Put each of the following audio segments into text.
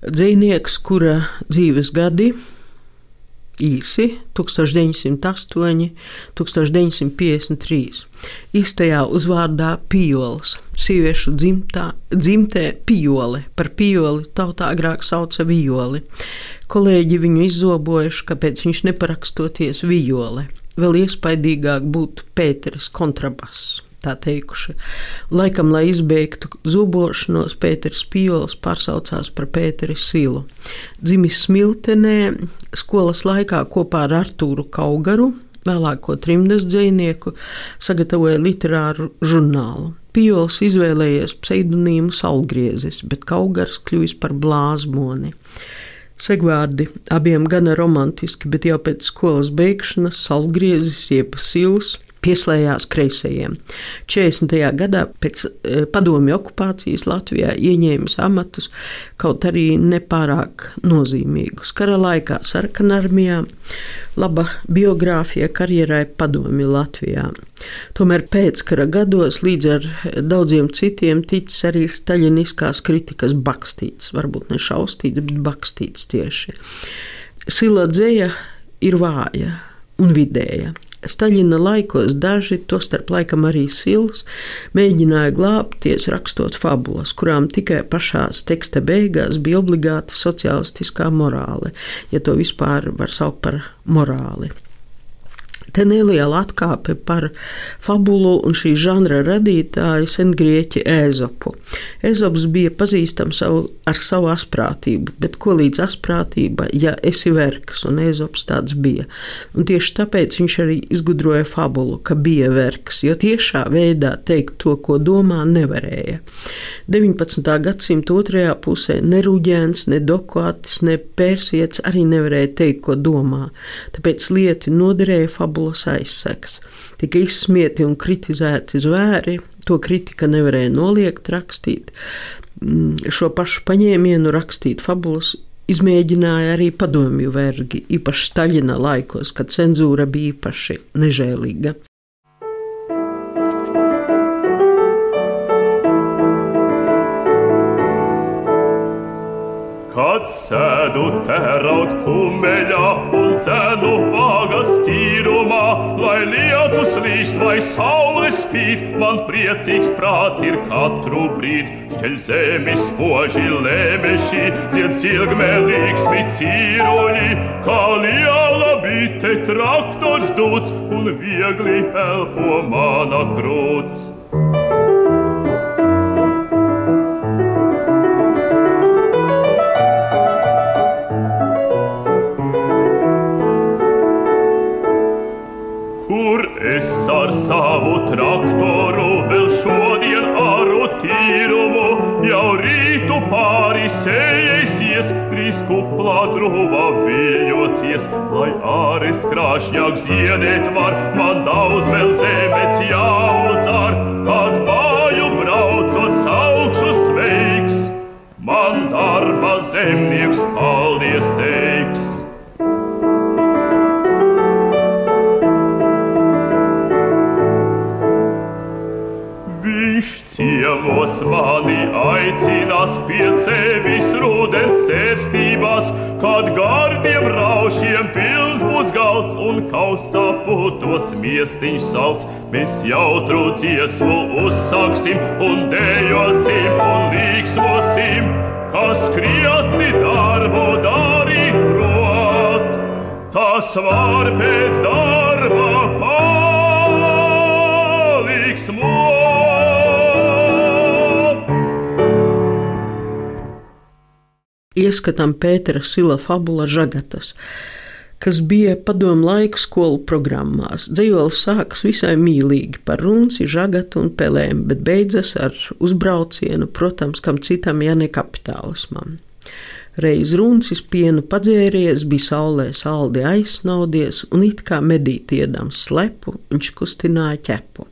Dzinieks, kura dzīves gadi īsi 1908, 1953. Īstajā uzvārdā Pijols, sieviešu dzimtā, dzimtē Pijole, par Pijoli tautā agrāk sauca Vijoli. Kolēģi viņu izzobojuši, kāpēc viņš neparakstoties Vijole. Vēl iespaidīgāk būtu Pēteris kontrabass tā teikuši. Laikam, lai izbeigtu zubošanos, Pēters Pijols pārsaucās par Pēteri Silu. Dzimis Smiltenē, skolas laikā kopā ar Artūru Kaugaru, vēlāko trimdas dzinieku, sagatavoja literāru žurnālu. Pijols izvēlējies pseidonīmu Salgriezis, bet Kaugars kļuvis par blāzmoni. Segvārdi abiem gana romantiski, bet jau pēc skolas beigšanas Salgriezis jeb Sils pieslējās kreisajiem. 40. gadā pēc e, padomju okupācijas Latvijā ieņēmis amatus, kaut arī nepārāk nozīmīgus. Kara laikā sarkanarmijā, laba biogrāfija karjerai padomju Latvijā. Tomēr pēckara gados līdz ar daudziem citiem ticis arī staļiniskās kritikas bakstīts, varbūt ne šaustīts, bet bakstīts tieši. Sila dzēja ir vāja un vidēja. Staļina laikos daži, tostarp laikam arī Sils, mēģināja glābties rakstot fabulas, kurām tikai pašās teksta beigās bija obligāta sociālistiskā morāle, ja to vispār var saukt par morāli. Te neliela atkāpe par fabulu un šī žanra radītāju sengrieķi Ēzopu. Ēzops bija pazīstams savu, ar savu asprātību, bet ko līdz asprātība, ja esi vergs, un Ēzops tāds bija. Un tieši tāpēc viņš arī izgudroja fabulu, ka bija vergs, jo tiešā veidā teikt to, ko domā, nevarēja. 19. gadsimta otrajā pusē ne Rūģēns, ne Dokuātis, ne Pērsietis arī nevarēja teikt, ko domā, tāpēc lieti noderēja fabulu fabulas aizseks. Tika izsmieti un kritizēti zvēri, to kritika nevarēja noliegt rakstīt. Mm, šo pašu paņēmienu rakstīt fabulas izmēģināja arī padomju vergi, īpaši Staļina laikos, kad cenzūra bija īpaši nežēlīga. Kad sēdu tēraut kumeļā un cenu vāgas tīrumā, lai lietus līst vai saule spīd, man priecīgs prāts ir katru brīd. Šķeļ zemi spoži lēmeši, dzied cilgmēlīgs mi cīruļi, kā liela bite traktors dūts un viegli elpo mana krūts. savu jau rītu pāri sējies, drīz kuplā druva viļņosies, lai āris krāšņāk ziedēt var, man daudz vēl zemes jāuzar, kad māju braucot saukšu sveiks, man darba zemnieks paldies teiks. Pie sevis rudens sērstībās, kad gardiem raušiem pils būs galds un kausā putos miestiņš salds. Mēs jautru dziesmu uzsāksim un dejosim un līksmosim, kas krietni darbu darīt prot. Tas var pēc darba ieskatām Pētera Sila fabula Žagatas kas bija padomu laiku skolu programmās. Dzīslis sākas visai mīlīgi par runci, žagatu un pelēm, bet beidzas ar uzbraucienu, protams, kam citam, ja ne kapitālismam. Reiz runcis pienu padzēries, bija saulē saldi aizsnaudies, un it kā medīt iedams slepu, viņš kustināja ķepu.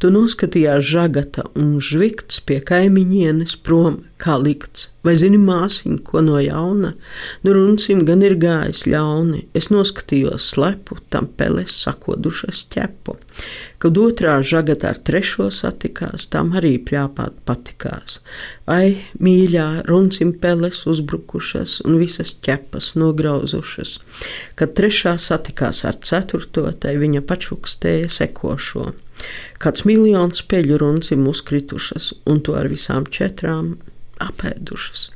Tu noskatījās žagata un žvikts pie kaimiņienes prom, kā likts. Vai zini, māsiņ, ko no jauna? Nu, runcim gan ir gājis ļauni. Es noskatījos slepu, tam peles sakodušas ķepu. Kad otrā žagata ar trešo satikās, tam arī pļāpāt patikās. Ai, mīļā, runcim peles uzbrukušas un visas ķepas nograuzušas. Kad trešā satikās ar ceturto, tai viņa pačukstēja sekošo. Kāds miljons peļu runcim uzkritušas, un to ar visām četrām apēdušas.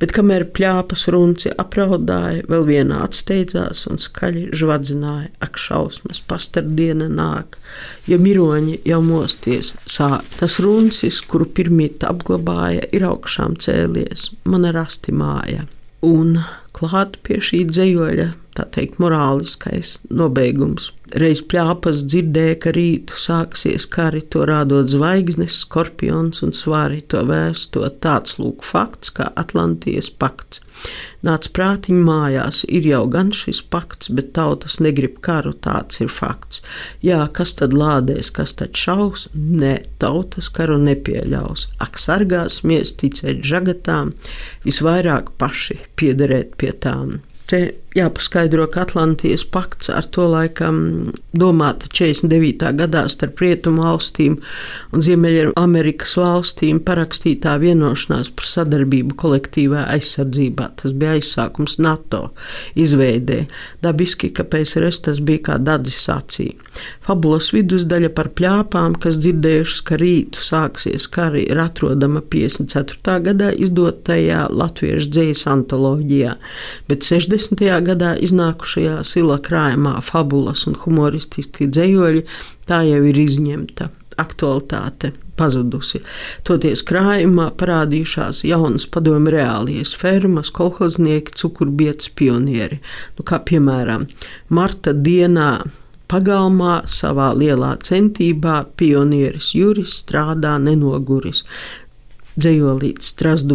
Bet kamēr plāpas runci apraudāja, vēl viena atsteidzās un skaļi žvadzināja, ak, šausmas, pastardiena nāk, ja miroņi jau mosties sāk. Tas runcis, kuru pirmīt apglabāja, ir augšām cēlies, mana rasti māja. Un klāt pie šī dzējoļa, tā teikt, morāliskais nobeigums Reiz plāpas dzirdēja, ka rītu sāksies kari, to rādot zvaigznes, skorpions un svāri to vēstot. Tāds lūk fakts, kā Atlantijas pakts. Nāc prātiņu mājās, ir jau gan šis pakts, bet tautas negrib karu, tāds ir fakts. Jā, kas tad lādēs, kas tad šaus? Nē, tautas karu nepieļaus. Ak, sargāsimies, ticēt žagatām, visvairāk paši piederēt pie tām. Te jāpaskaidro, ka Atlantijas pakts ar to laikam domāta 49. gadā starp Rietumu valstīm un Ziemeļamerikas valstīm parakstītā vienošanās par sadarbību kolektīvā aizsardzībā. Tas bija aizsākums NATO izveidē. Dabiski, ka PSRS tas bija kā dadzis acī. Fabulas vidusdaļa par pļāpām, kas dzirdējušas, ka rītu sāksies kari, ir atrodama 54. gadā izdotajā latviešu dzējas antoloģijā, bet 60. 90. gadā iznākušajā sila krājumā fabulas un humoristiski dzējoļi, tā jau ir izņemta aktualitāte pazudusi. Toties krājumā parādījušās jaunas padomu reālijas fermas, kolhoznieki, cukurbietas pionieri, nu, kā piemēram Marta dienā. Pagalmā savā lielā centībā pionieris Juris strādā nenoguris, dzējolīts Strasdu